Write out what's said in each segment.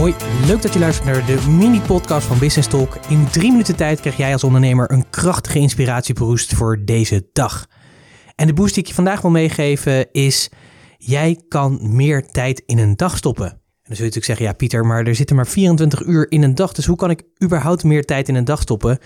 Hoi, leuk dat je luistert naar de mini-podcast van Business Talk. In drie minuten tijd krijg jij als ondernemer een krachtige inspiratieboost voor deze dag. En de boost die ik je vandaag wil meegeven is: jij kan meer tijd in een dag stoppen. En dan zul je natuurlijk zeggen: ja, Pieter, maar er zitten maar 24 uur in een dag. Dus hoe kan ik überhaupt meer tijd in een dag stoppen?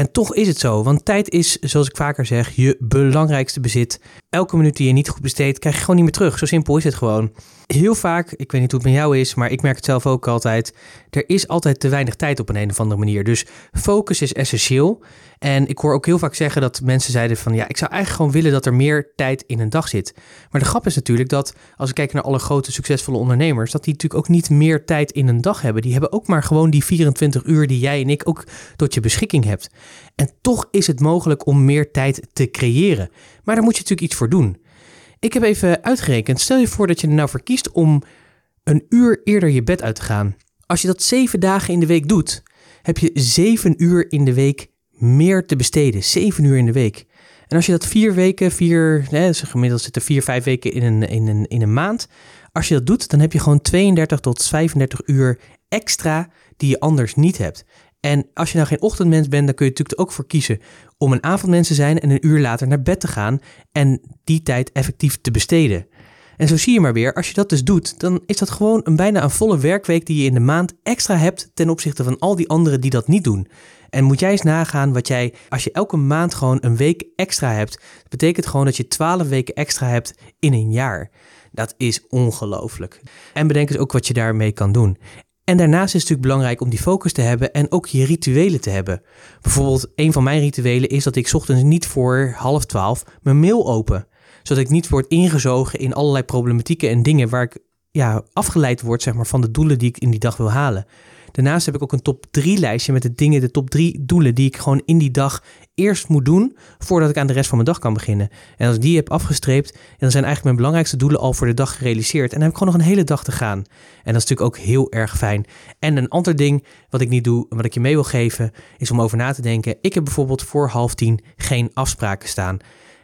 En toch is het zo, want tijd is, zoals ik vaker zeg, je belangrijkste bezit. Elke minuut die je niet goed besteedt, krijg je gewoon niet meer terug. Zo simpel is het gewoon. Heel vaak, ik weet niet hoe het met jou is, maar ik merk het zelf ook altijd. Er is altijd te weinig tijd op een, een of andere manier. Dus focus is essentieel. En ik hoor ook heel vaak zeggen dat mensen zeiden van ja, ik zou eigenlijk gewoon willen dat er meer tijd in een dag zit. Maar de grap is natuurlijk dat als ik kijk naar alle grote succesvolle ondernemers, dat die natuurlijk ook niet meer tijd in een dag hebben. Die hebben ook maar gewoon die 24 uur die jij en ik ook tot je beschikking hebt. En toch is het mogelijk om meer tijd te creëren. Maar daar moet je natuurlijk iets voor doen. Ik heb even uitgerekend, stel je voor dat je er nou voor kiest om een uur eerder je bed uit te gaan. Als je dat zeven dagen in de week doet, heb je zeven uur in de week meer te besteden. Zeven uur in de week. En als je dat vier weken, vier, nee, gemiddeld zitten vier, vijf weken in een, in, een, in een maand. Als je dat doet, dan heb je gewoon 32 tot 35 uur extra die je anders niet hebt. En als je nou geen ochtendmens bent, dan kun je natuurlijk ook voor kiezen om een avondmens te zijn en een uur later naar bed te gaan en die tijd effectief te besteden. En zo zie je maar weer, als je dat dus doet, dan is dat gewoon een bijna een volle werkweek die je in de maand extra hebt ten opzichte van al die anderen die dat niet doen. En moet jij eens nagaan wat jij, als je elke maand gewoon een week extra hebt, dat betekent gewoon dat je 12 weken extra hebt in een jaar. Dat is ongelooflijk. En bedenk eens ook wat je daarmee kan doen. En daarnaast is het natuurlijk belangrijk om die focus te hebben en ook je rituelen te hebben. Bijvoorbeeld, een van mijn rituelen is dat ik ochtends niet voor half twaalf mijn mail open. Zodat ik niet word ingezogen in allerlei problematieken en dingen waar ik ja, afgeleid word zeg maar, van de doelen die ik in die dag wil halen. Daarnaast heb ik ook een top 3 lijstje met de dingen, de top 3 doelen die ik gewoon in die dag eerst moet doen voordat ik aan de rest van mijn dag kan beginnen. En als ik die heb afgestreept, dan zijn eigenlijk mijn belangrijkste doelen al voor de dag gerealiseerd. En dan heb ik gewoon nog een hele dag te gaan. En dat is natuurlijk ook heel erg fijn. En een ander ding wat ik niet doe en wat ik je mee wil geven, is om over na te denken. Ik heb bijvoorbeeld voor half tien geen afspraken staan.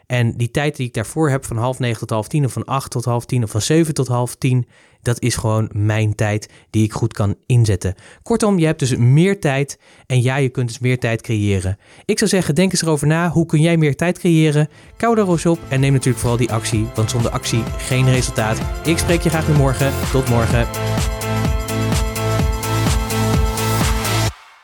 En die tijd die ik daarvoor heb, van half negen tot half tien, of van acht tot half tien, of van zeven tot half tien, dat is gewoon mijn tijd die ik goed kan inzetten. Kortom, je hebt dus meer tijd en ja, je kunt dus meer tijd creëren. Ik zou zeggen, denk eens erover na. Hoe kun jij meer tijd creëren? Kou daar eens op en neem natuurlijk vooral die actie, want zonder actie geen resultaat. Ik spreek je graag weer morgen. Tot morgen.